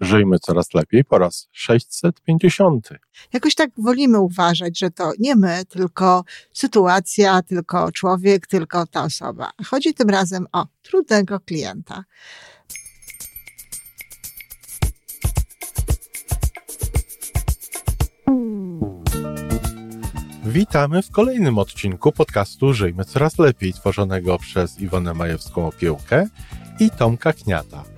Żyjmy coraz lepiej po raz 650. Jakoś tak wolimy uważać, że to nie my, tylko sytuacja, tylko człowiek, tylko ta osoba. Chodzi tym razem o trudnego klienta. Witamy w kolejnym odcinku podcastu Żyjmy Coraz Lepiej, tworzonego przez Iwonę Majewską Opiełkę i Tomka Kniata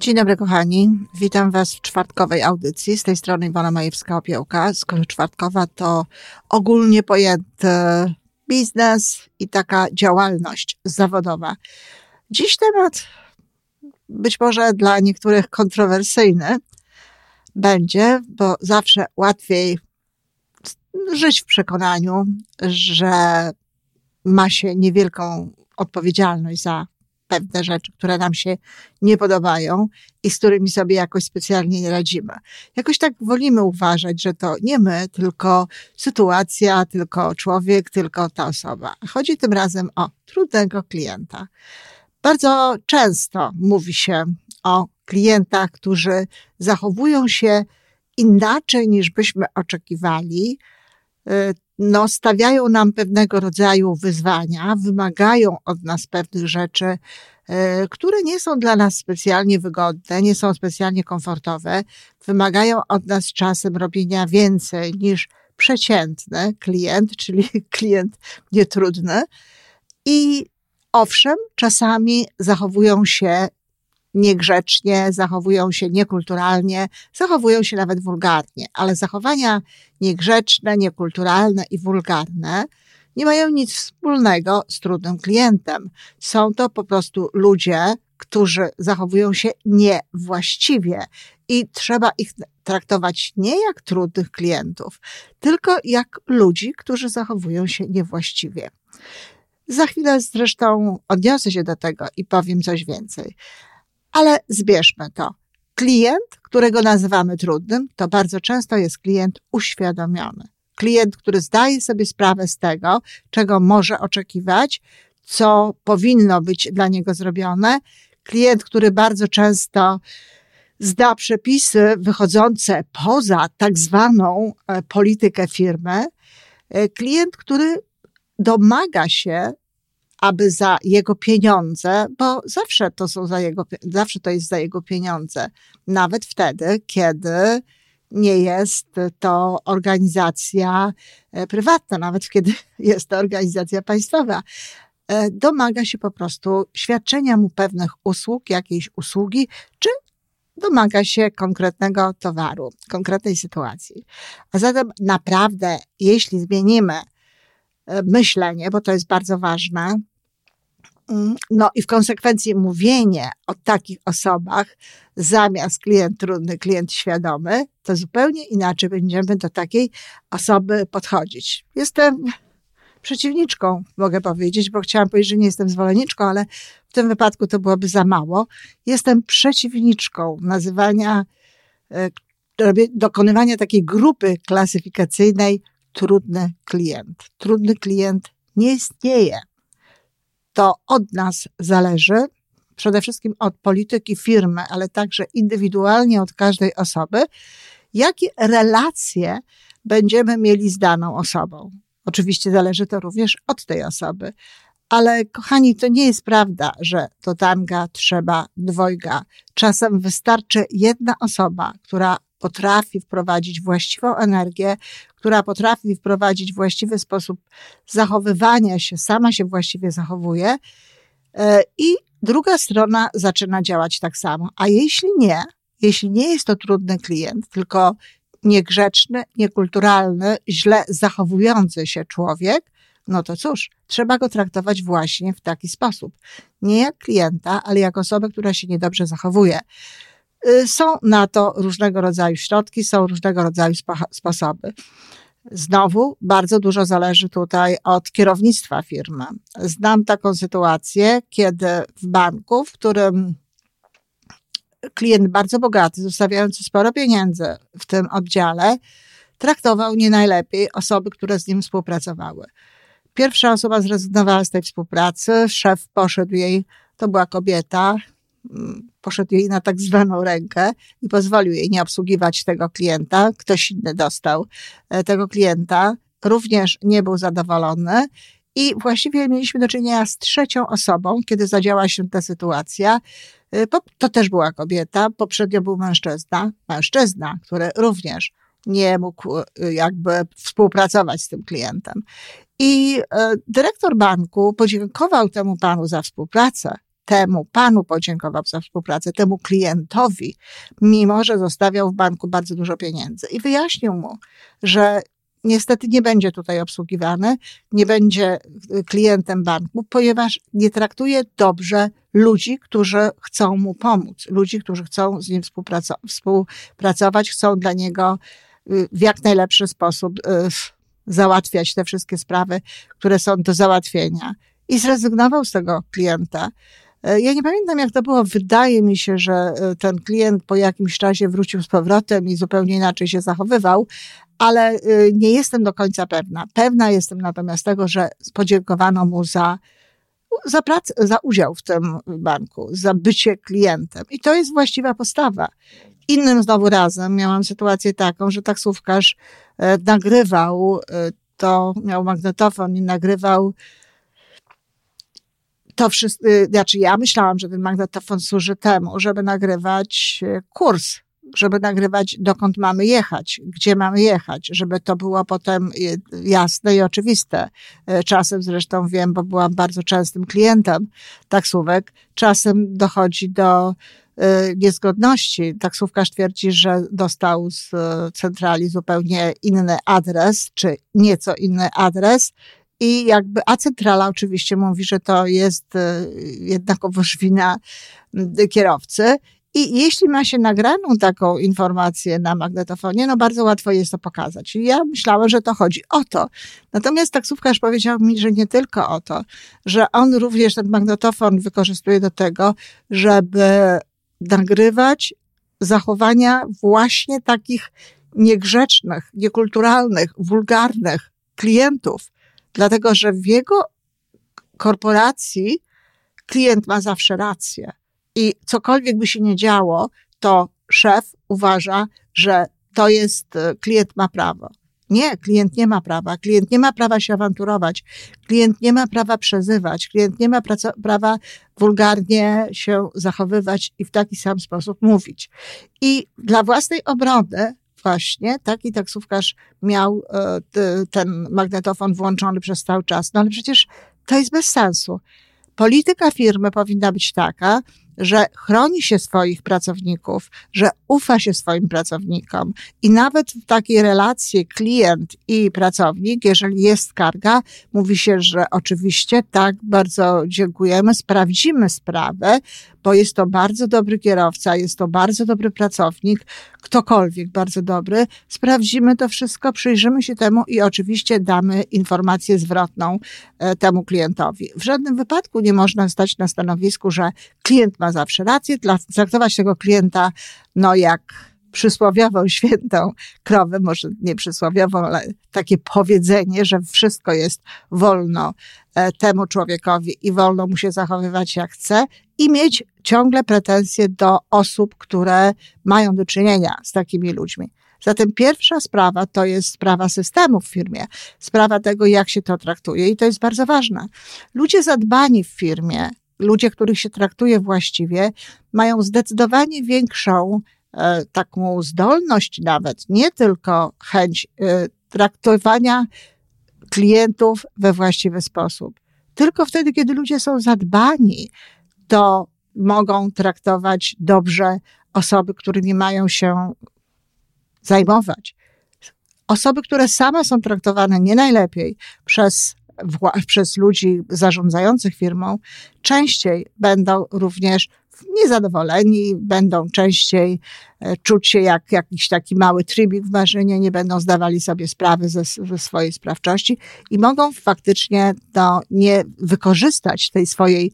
Dzień dobry, kochani. Witam Was w czwartkowej audycji. Z tej strony Iwona Majewska-Opiełka. Skoro czwartkowa to ogólnie pojęty biznes i taka działalność zawodowa. Dziś temat być może dla niektórych kontrowersyjny będzie, bo zawsze łatwiej żyć w przekonaniu, że ma się niewielką odpowiedzialność za pewne rzeczy, które nam się nie podobają i z którymi sobie jakoś specjalnie nie radzimy. Jakoś tak wolimy uważać, że to nie my, tylko sytuacja, tylko człowiek, tylko ta osoba. Chodzi tym razem o trudnego klienta. Bardzo często mówi się o klientach, którzy zachowują się inaczej niż byśmy oczekiwali, y, no, stawiają nam pewnego rodzaju wyzwania, wymagają od nas pewnych rzeczy, e, które nie są dla nas specjalnie wygodne, nie są specjalnie komfortowe, wymagają od nas czasem robienia więcej niż przeciętny klient, czyli klient nietrudny. I owszem, czasami zachowują się niegrzecznie, zachowują się niekulturalnie, zachowują się nawet wulgarnie, ale zachowania niegrzeczne, niekulturalne i wulgarne nie mają nic wspólnego z trudnym klientem. Są to po prostu ludzie, którzy zachowują się niewłaściwie i trzeba ich traktować nie jak trudnych klientów, tylko jak ludzi, którzy zachowują się niewłaściwie. Za chwilę zresztą odniosę się do tego i powiem coś więcej. Ale zbierzmy to. Klient, którego nazywamy trudnym, to bardzo często jest klient uświadomiony. Klient, który zdaje sobie sprawę z tego, czego może oczekiwać, co powinno być dla niego zrobione. Klient, który bardzo często zda przepisy wychodzące poza tak zwaną e, politykę firmy. E, klient, który domaga się aby za jego pieniądze, bo zawsze to są za jego, zawsze to jest za jego pieniądze, nawet wtedy, kiedy nie jest to organizacja e, prywatna, nawet kiedy jest to organizacja państwowa. E, domaga się po prostu świadczenia mu pewnych usług, jakiejś usługi, czy domaga się konkretnego towaru, konkretnej sytuacji. A zatem naprawdę, jeśli zmienimy myślenie, bo to jest bardzo ważne. Mm, no i w konsekwencji mówienie o takich osobach zamiast klient trudny, klient świadomy, to zupełnie inaczej będziemy do takiej osoby podchodzić. Jestem przeciwniczką, mogę powiedzieć, bo chciałam powiedzieć, że nie jestem zwolenniczką, ale w tym wypadku to byłoby za mało. Jestem przeciwniczką nazywania, e, dokonywania takiej grupy klasyfikacyjnej trudny klient. Trudny klient nie istnieje. To od nas zależy, przede wszystkim od polityki firmy, ale także indywidualnie od każdej osoby, jakie relacje będziemy mieli z daną osobą. Oczywiście zależy to również od tej osoby. Ale kochani, to nie jest prawda, że do tanga trzeba dwojga. Czasem wystarczy jedna osoba, która potrafi wprowadzić właściwą energię, która potrafi wprowadzić właściwy sposób zachowywania się, sama się właściwie zachowuje, e, i druga strona zaczyna działać tak samo. A jeśli nie, jeśli nie jest to trudny klient, tylko niegrzeczny, niekulturalny, źle zachowujący się człowiek, no to cóż, trzeba go traktować właśnie w taki sposób. Nie jak klienta, ale jak osobę, która się niedobrze zachowuje. Y, są na to różnego rodzaju środki, są różnego rodzaju sposoby. Znowu bardzo dużo zależy tutaj od kierownictwa firmy. Znam taką sytuację, kiedy w banku, w którym klient bardzo bogaty, zostawiający sporo pieniędzy w tym oddziale, traktował nie najlepiej osoby, które z nim współpracowały. Pierwsza osoba zrezygnowała z tej współpracy, szef poszedł jej, to była kobieta, poszedł jej na tak zwaną rękę i pozwolił jej nie obsługiwać tego klienta. Ktoś inny dostał e, tego klienta, również nie był zadowolony. I właściwie mieliśmy do czynienia z trzecią osobą, kiedy zadziała się ta sytuacja. E, to też była kobieta, poprzednio był mężczyzna, mężczyzna, który również nie mógł e, jakby współpracować z tym klientem. I dyrektor banku podziękował temu panu za współpracę, temu panu podziękował za współpracę, temu klientowi, mimo że zostawiał w banku bardzo dużo pieniędzy. I wyjaśnił mu, że niestety nie będzie tutaj obsługiwany, nie będzie y, klientem banku, ponieważ nie traktuje dobrze ludzi, którzy chcą mu pomóc, ludzi, którzy chcą z nim współpracować, chcą dla niego y, w jak najlepszy sposób y, załatwiać te wszystkie sprawy, które są do załatwienia. I zrezygnował z tego klienta. E, ja nie pamiętam, jak to było. Wydaje mi się, że e, ten klient po jakimś czasie wrócił z powrotem i zupełnie inaczej się zachowywał, ale e, nie jestem do końca pewna. Pewna jestem natomiast tego, że podziękowano mu za, za pracę, za udział w tym banku, za bycie klientem. I to jest właściwa postawa. Innym znowu razem miałam sytuację taką, że taksówkarz nagrywał to, miał magnetofon i nagrywał to wszystko, y, znaczy ja myślałam, że ten magnetofon służy temu, żeby nagrywać y, kurs, żeby nagrywać dokąd mamy jechać, gdzie mamy jechać, żeby to było potem y, jasne i oczywiste. Czasem zresztą wiem, bo byłam bardzo częstym klientem taksówek, czasem dochodzi do niezgodności. Taksówkarz twierdzi, że dostał z centrali zupełnie inny adres, czy nieco inny adres i jakby, a centrala oczywiście mówi, że to jest e, jednakowoż wina kierowcy. I jeśli ma się nagraną taką informację na magnetofonie, no bardzo łatwo jest to pokazać. I ja myślałam, że to chodzi o to. Natomiast taksówkarz powiedział mi, że nie tylko o to, że on również ten magnetofon wykorzystuje do tego, żeby nagrywać zachowania właśnie takich niegrzecznych, niekulturalnych, wulgarnych klientów, Dlatego, że w jego korporacji klient ma zawsze rację. I cokolwiek by się nie działo, to szef uważa, że to jest, e, klient ma prawo. Nie, klient nie ma prawa. Klient nie ma prawa się awanturować. Klient nie ma prawa przezywać. Klient nie ma prawa wulgarnie się zachowywać i w taki sam sposób mówić. I dla własnej obrony właśnie taki taksówkarz miał e, ten magnetofon włączony przez cały czas. No ale przecież to jest bez sensu. Polityka firmy powinna być taka, że chroni się swoich pracowników, że ufa się swoim pracownikom i nawet w takiej relacji klient i pracownik, jeżeli jest skarga, mówi się, że oczywiście tak, bardzo dziękujemy, sprawdzimy sprawę, bo jest to bardzo dobry kierowca, jest to bardzo dobry pracownik, ktokolwiek bardzo dobry, sprawdzimy to wszystko, przyjrzymy się temu i oczywiście damy informację zwrotną e, temu klientowi. W żadnym wypadku nie można stać na stanowisku, że klient ma zawsze rację, traktować tego klienta, no jak przysłowiową świętą krowę, może nie przysłowiową, ale takie powiedzenie, że wszystko jest wolno e, temu człowiekowi i wolno mu się zachowywać jak chce i mieć ciągle pretensje do osób, które mają do czynienia z takimi ludźmi. Zatem pierwsza sprawa to jest sprawa systemu w firmie, sprawa tego, jak się to traktuje i to jest bardzo ważne. Ludzie zadbani w firmie, ludzie, których się traktuje właściwie, mają zdecydowanie większą e, taką zdolność nawet, nie tylko chęć e, traktowania klientów we właściwy sposób. Tylko wtedy, kiedy ludzie są zadbani, to mogą traktować dobrze osoby, którymi mają się zajmować. Osoby, które same są traktowane nie najlepiej przez, przez ludzi zarządzających firmą, częściej będą również niezadowoleni, będą częściej e, czuć się jak jakiś taki mały trybik w maszynie, nie będą zdawali sobie sprawy ze, ze swojej sprawczości i mogą faktycznie to nie wykorzystać tej swojej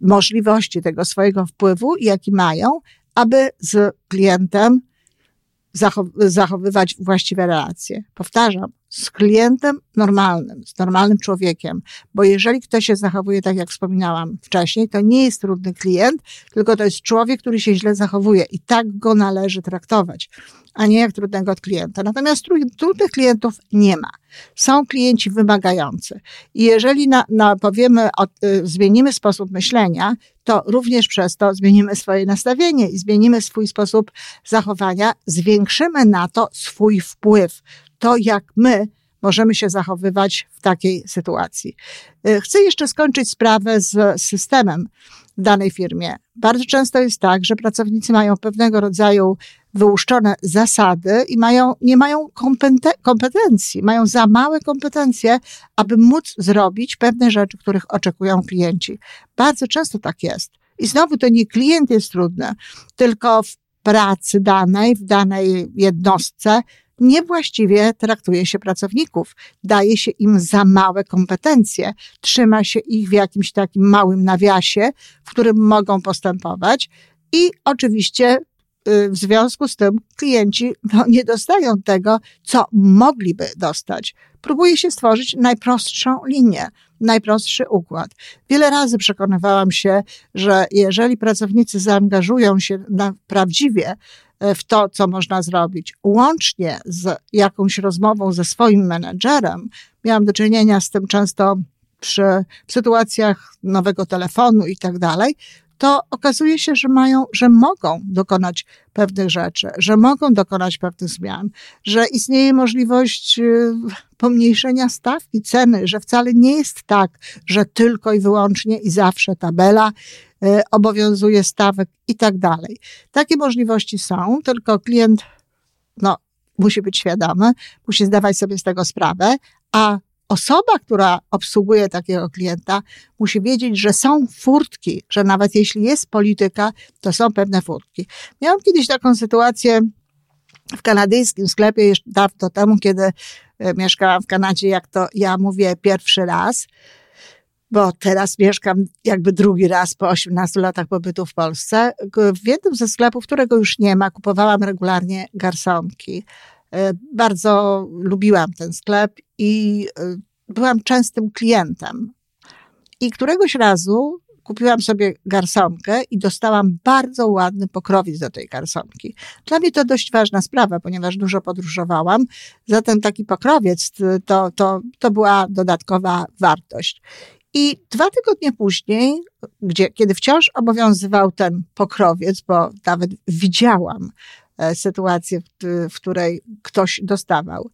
możliwości, tego swojego wpływu, jaki mają, aby z klientem zachowywać właściwe relacje. Powtarzam, z klientem normalnym, z normalnym człowiekiem, bo jeżeli ktoś się zachowuje tak, jak wspominałam wcześniej, to nie jest trudny klient, tylko to jest człowiek, który się źle zachowuje i tak go należy traktować, a nie jak trudnego klienta. Natomiast trudnych klientów nie ma. Są klienci wymagający. I jeżeli na, na powiemy, y, zmienimy sposób myślenia, to również przez to zmienimy swoje nastawienie i zmienimy swój sposób zachowania, zwiększymy na to swój wpływ to, jak my możemy się zachowywać w takiej sytuacji. Y, chcę jeszcze skończyć sprawę z systemem w danej firmie. Bardzo często jest tak, że pracownicy mają pewnego rodzaju wyłuszczone zasady i mają, nie mają kompetencji, mają za małe kompetencje, aby móc zrobić pewne rzeczy, których oczekują klienci. Bardzo często tak jest. I znowu to nie klient jest trudny, tylko w pracy danej, w danej jednostce niewłaściwie traktuje się pracowników, daje się im za małe kompetencje, trzyma się ich w jakimś takim małym nawiasie, w którym mogą postępować i oczywiście y, w związku z tym klienci no, nie dostają tego, co mogliby dostać. Próbuje się stworzyć najprostszą linię, najprostszy układ. Wiele razy przekonywałam się, że jeżeli pracownicy zaangażują się na prawdziwie w to, co można zrobić, łącznie z jakąś rozmową ze swoim menedżerem, miałam do czynienia z tym często przy sytuacjach nowego telefonu i tak dalej, to okazuje się, że mają, że mogą dokonać pewnych rzeczy, że mogą dokonać pewnych zmian, że istnieje możliwość y, pomniejszenia stawki ceny, że wcale nie jest tak, że tylko i wyłącznie i zawsze tabela y, obowiązuje stawek i tak dalej. Takie możliwości są, tylko klient no, musi być świadomy, musi zdawać sobie z tego sprawę, a osoba, która obsługuje takiego klienta, musi wiedzieć, że są furtki, że nawet jeśli jest polityka, to są pewne furtki. Miałam kiedyś taką sytuację w kanadyjskim sklepie jeszcze dawno temu, kiedy e, mieszkałam w Kanadzie, jak to ja mówię pierwszy raz, bo teraz mieszkam jakby drugi raz po 18 latach pobytu w Polsce. W jednym ze sklepów, którego już nie ma, kupowałam regularnie garsonki. E, bardzo lubiłam ten sklep i e, byłam częstym klientem. I któregoś razu kupiłam sobie garsonkę i dostałam bardzo ładny pokrowiec do tej garsonki. Dla mnie to dość ważna sprawa, ponieważ dużo podróżowałam, zatem taki pokrowiec to, to, to była dodatkowa wartość. I dwa tygodnie później, gdzie, kiedy wciąż obowiązywał ten pokrowiec, bo nawet widziałam E, sytuację, w której ktoś dostawał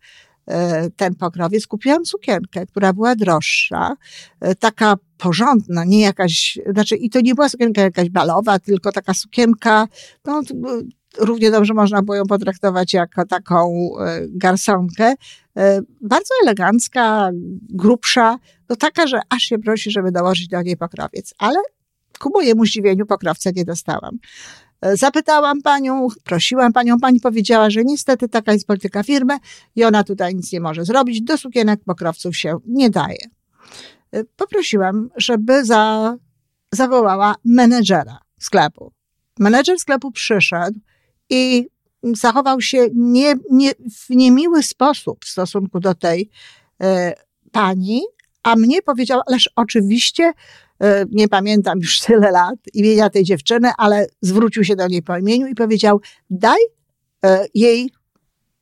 e, ten pokrowiec, kupiłam sukienkę, która była droższa, e, taka porządna, nie jakaś, znaczy i to nie była sukienka jakaś balowa, tylko taka sukienka, no, równie dobrze można było ją potraktować jako taką garsonkę, bardzo elegancka, grubsza, no taka, że aż się prosi, żeby dołożyć do niej pokrowiec, ale ku mojemu zdziwieniu pokrowca nie dostałam. E, zapytałam panią, prosiłam panią, pani powiedziała, że niestety taka jest polityka firmy i ona tutaj nic nie może zrobić, do sukienek pokrowców się nie daje. E, poprosiłam, żeby za, zawołała menedżera sklepu. Menedżer sklepu przyszedł i zachował się nie, nie, w niemiły sposób w stosunku do tej e, pani, a mnie powiedział, ależ oczywiście nie pamiętam już tyle lat imienia tej dziewczyny, ale zwrócił się do niej po imieniu i powiedział: Daj e, jej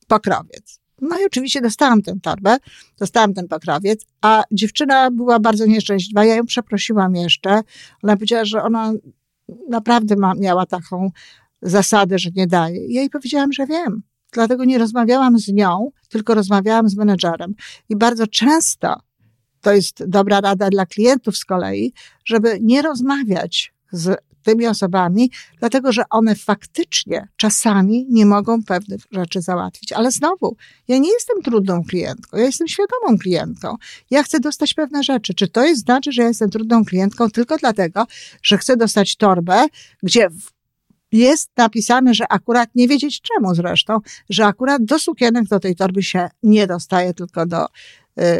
pokrowiec. No i oczywiście dostałam tę torbę, dostałam ten pokrowiec, a dziewczyna była bardzo nieszczęśliwa. Ja ją przeprosiłam jeszcze. Ona powiedziała, że ona naprawdę ma, miała taką zasadę, że nie daje. Ja jej powiedziałam, że wiem. Dlatego nie rozmawiałam z nią, tylko rozmawiałam z menedżerem. I bardzo często to jest dobra rada dla klientów z kolei, żeby nie rozmawiać z tymi osobami, dlatego że one faktycznie czasami nie mogą pewnych rzeczy załatwić. Ale znowu, ja nie jestem trudną klientką, ja jestem świadomą klientką. Ja chcę dostać pewne rzeczy. Czy to jest znaczy, że ja jestem trudną klientką tylko dlatego, że chcę dostać torbę, gdzie jest napisane, że akurat nie wiedzieć czemu zresztą, że akurat do sukienek do tej torby się nie dostaje, tylko do y,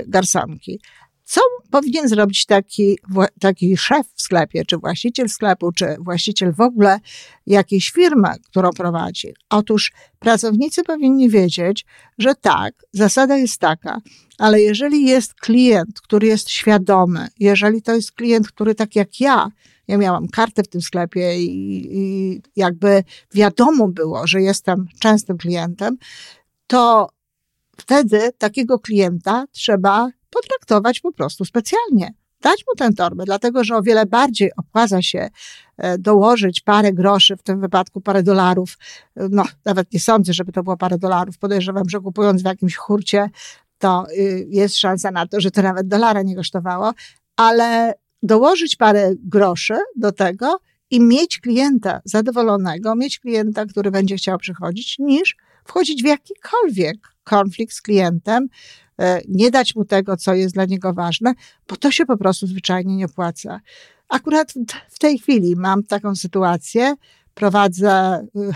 garsanki. Co powinien zrobić taki, taki szef w sklepie, czy właściciel sklepu, czy właściciel w ogóle jakiejś firmy, którą prowadzi? Otóż pracownicy powinni wiedzieć, że tak, zasada jest taka, ale jeżeli jest klient, który jest świadomy, jeżeli to jest klient, który tak jak ja, ja miałam kartę w tym sklepie i, i jakby wiadomo było, że jestem częstym klientem, to wtedy takiego klienta trzeba potraktować po prostu specjalnie. Dać mu tę torbę, dlatego że o wiele bardziej opłaca się e, dołożyć parę groszy, w tym wypadku parę dolarów. No, nawet nie sądzę, żeby to było parę dolarów. Podejrzewam, że kupując w jakimś hurcie, to y, jest szansa na to, że to nawet dolara nie kosztowało, ale dołożyć parę groszy do tego i mieć klienta zadowolonego, mieć klienta, który będzie chciał przychodzić, niż wchodzić w jakikolwiek konflikt z klientem, e, nie dać mu tego, co jest dla niego ważne, bo to się po prostu zwyczajnie nie opłaca. Akurat w tej chwili mam taką sytuację, prowadzę y,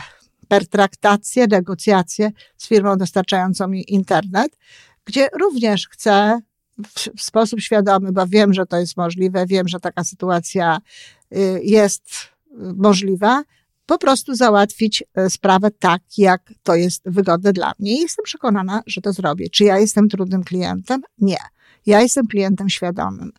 pertraktację, negocjacje z firmą dostarczającą mi internet, gdzie również chcę w sposób świadomy, bo wiem, że to jest możliwe, wiem, że taka sytuacja y, jest możliwa, po prostu załatwić e, sprawę tak, jak to jest wygodne dla mnie. I jestem przekonana, że to zrobię. Czy ja jestem trudnym klientem? Nie. Ja jestem klientem świadomym.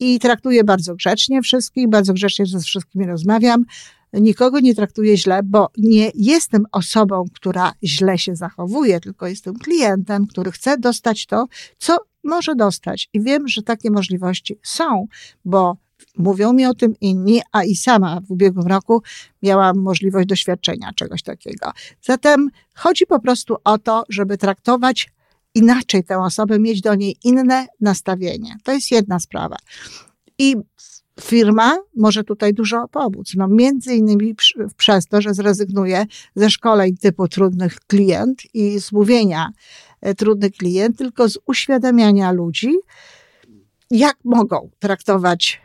I traktuję bardzo grzecznie wszystkich, bardzo grzecznie ze wszystkimi rozmawiam. Nikogo nie traktuję źle, bo nie jestem osobą, która źle się zachowuje, tylko jestem klientem, który chce dostać to, co może dostać. I wiem, że takie możliwości są, bo mówią mi o tym inni, a i sama w ubiegłym roku miałam możliwość doświadczenia czegoś takiego. Zatem chodzi po prostu o to, żeby traktować inaczej tę osobę, mieć do niej inne nastawienie. To jest jedna sprawa. I firma może tutaj dużo pomóc. No, między innymi przez to, że zrezygnuje ze szkoleń typu trudnych klient i z mówienia e, trudny klient, tylko z uświadamiania ludzi, jak mogą traktować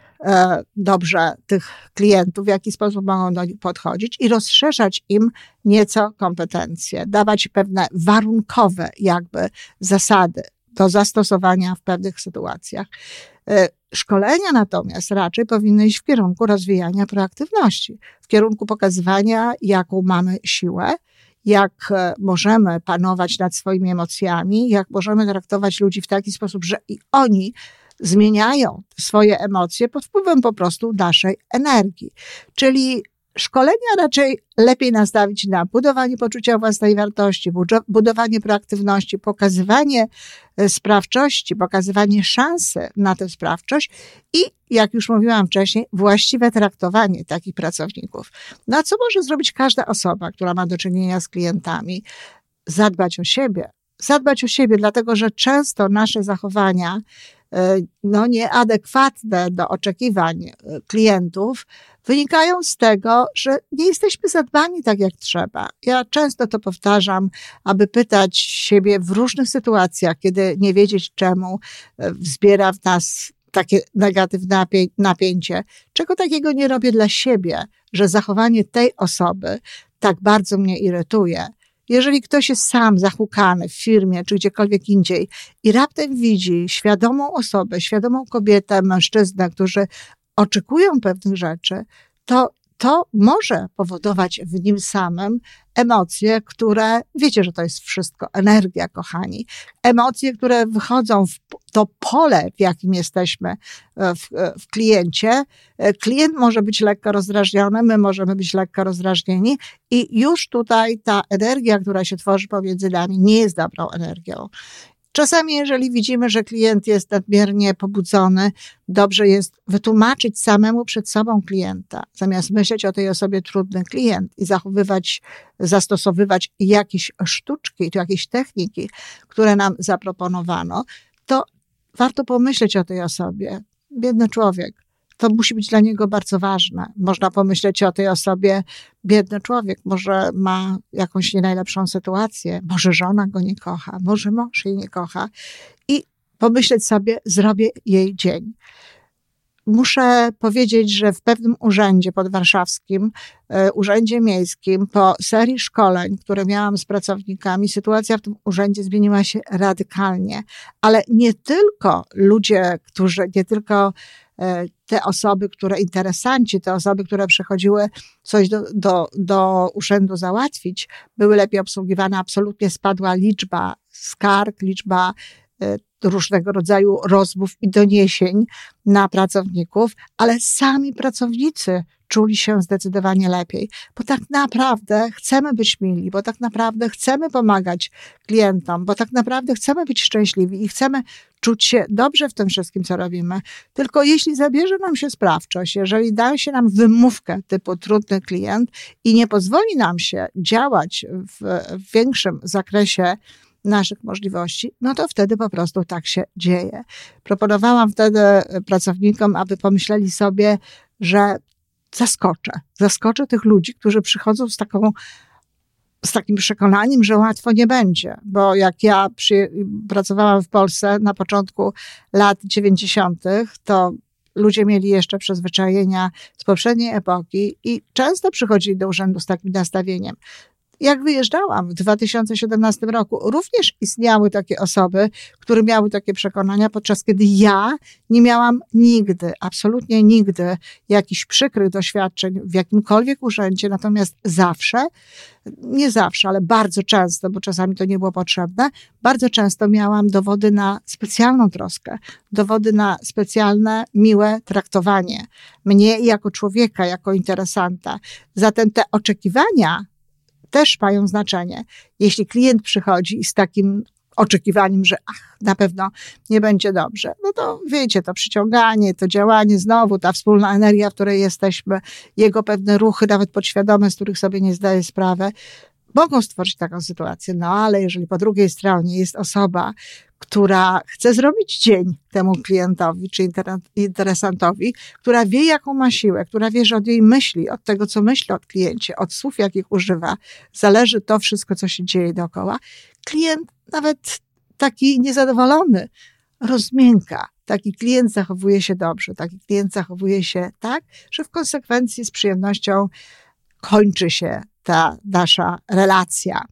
dobrze tych klientów, w jaki sposób mogą do nich podchodzić i rozszerzać im nieco kompetencje, dawać pewne warunkowe jakby zasady do zastosowania w pewnych sytuacjach. E, szkolenia natomiast raczej powinny iść w kierunku rozwijania proaktywności, w kierunku pokazywania, jaką mamy siłę, jak e, możemy panować nad swoimi emocjami, jak możemy traktować ludzi w taki sposób, że i oni zmieniają swoje emocje pod wpływem po prostu naszej energii. Czyli Szkolenia raczej lepiej nastawić na budowanie poczucia własnej wartości, budowanie proaktywności, pokazywanie e, sprawczości, pokazywanie szansy na tę sprawczość i, jak już mówiłam wcześniej, właściwe traktowanie takich pracowników. No a co może zrobić każda osoba, która ma do czynienia z klientami? Zadbać o siebie. Zadbać o siebie, dlatego że często nasze zachowania no, nieadekwatne do oczekiwań e, klientów, wynikają z tego, że nie jesteśmy zadbani tak jak trzeba. Ja często to powtarzam, aby pytać siebie w różnych sytuacjach, kiedy nie wiedzieć czemu e, wzbiera w nas takie negatywne napięcie. Czego takiego nie robię dla siebie, że zachowanie tej osoby tak bardzo mnie irytuje jeżeli ktoś jest sam zahukany w firmie czy gdziekolwiek indziej i raptem widzi świadomą osobę, świadomą kobietę, mężczyznę, którzy oczekują pewnych rzeczy, to to może powodować w nim samym emocje, które, wiecie, że to jest wszystko energia, kochani. Emocje, które wychodzą w to pole, w jakim jesteśmy e, w, e, w kliencie. E, klient może być lekko rozdrażniony, my możemy być lekko rozdrażnieni i już tutaj ta energia, która się tworzy pomiędzy nami, nie jest dobrą energią. Czasami, jeżeli widzimy, że klient jest nadmiernie pobudzony, dobrze jest wytłumaczyć samemu przed sobą klienta, zamiast myśleć o tej osobie trudny klient i zachowywać, zastosowywać jakieś sztuczki, jakieś techniki, które nam zaproponowano, to warto pomyśleć o tej osobie. Biedny człowiek to musi być dla niego bardzo ważne. Można pomyśleć o tej osobie, biedny człowiek, może ma jakąś nie najlepszą sytuację, może żona go nie kocha, może mąż jej nie kocha i pomyśleć sobie, zrobię jej dzień. Muszę powiedzieć, że w pewnym urzędzie podwarszawskim, e, urzędzie miejskim, po serii szkoleń, które miałam z pracownikami, sytuacja w tym urzędzie zmieniła się radykalnie. Ale nie tylko ludzie, którzy, nie tylko e, te osoby, które interesanci, te osoby, które przychodziły coś do, do, do urzędu załatwić, były lepiej obsługiwane. Absolutnie spadła liczba skarg, liczba e, różnego rodzaju rozmów i doniesień na pracowników, ale sami pracownicy czuli się zdecydowanie lepiej, bo tak naprawdę chcemy być mili, bo tak naprawdę chcemy pomagać klientom, bo tak naprawdę chcemy być szczęśliwi i chcemy czuć się dobrze w tym wszystkim, co robimy. Tylko jeśli zabierze nam się sprawczość, jeżeli da się nam wymówkę typu trudny klient i nie pozwoli nam się działać w, większym zakresie, naszych możliwości, no to wtedy po prostu tak się dzieje. Proponowałam wtedy pracownikom, aby pomyśleli sobie, że zaskoczę. Zaskoczę tych ludzi, którzy przychodzą z taką z takim przekonaniem, że łatwo nie będzie, bo jak ja przy, pracowałam w Polsce na początku lat 90., to ludzie mieli jeszcze przyzwyczajenia z poprzedniej epoki i często przychodzili do urzędu z takim nastawieniem jak wyjeżdżałam w 2017 roku, również istniały takie osoby, które miały takie przekonania, podczas kiedy ja nie miałam nigdy, absolutnie nigdy jakichś przykrych doświadczeń w jakimkolwiek urzędzie, natomiast zawsze, nie zawsze, ale bardzo często, bo czasami to nie było potrzebne, bardzo często miałam dowody na specjalną troskę, dowody na specjalne, miłe traktowanie mnie jako człowieka, jako interesanta. Zatem te oczekiwania też mają znaczenie. Jeśli klient przychodzi z takim oczekiwaniem, że ach, na pewno nie będzie dobrze, no to wiecie, to przyciąganie, to działanie, znowu ta wspólna energia, w której jesteśmy, jego pewne ruchy, nawet podświadome, z których sobie nie zdaję sprawy, mogą stworzyć taką sytuację. No ale jeżeli po drugiej stronie jest osoba, która chce zrobić dzień temu klientowi czy interesantowi, która wie, jaką ma siłę, która wie, że od jej myśli, od tego, co myśli o kliencie, od słów, jakich używa, zależy to wszystko, co się dzieje dookoła. Klient, nawet taki niezadowolony, rozmięka. Taki klient zachowuje się dobrze, taki klient zachowuje się tak, że w konsekwencji z przyjemnością kończy się ta nasza relacja.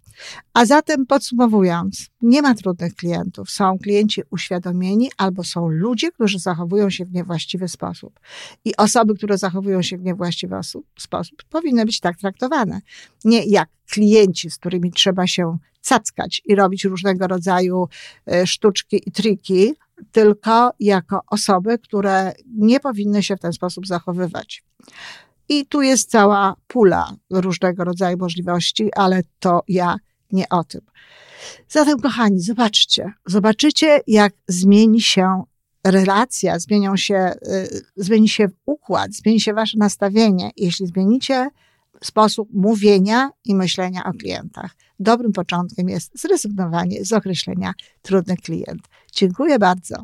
A zatem podsumowując, nie ma trudnych klientów. Są klienci uświadomieni albo są ludzie, którzy zachowują się w niewłaściwy sposób. I osoby, które zachowują się w niewłaściwy sposób, powinny być tak traktowane. Nie jak klienci, z którymi trzeba się cackać i robić różnego rodzaju e, sztuczki i triki, tylko jako osoby, które nie powinny się w ten sposób zachowywać. I tu jest cała pula różnego rodzaju możliwości, ale to ja nie o tym. Zatem, kochani, zobaczcie, zobaczycie, jak zmieni się relacja, zmienią się, y, zmieni się układ, zmieni się wasze nastawienie, jeśli zmienicie sposób mówienia i myślenia o klientach. Dobrym początkiem jest zrezygnowanie z określenia trudny klient. Dziękuję bardzo.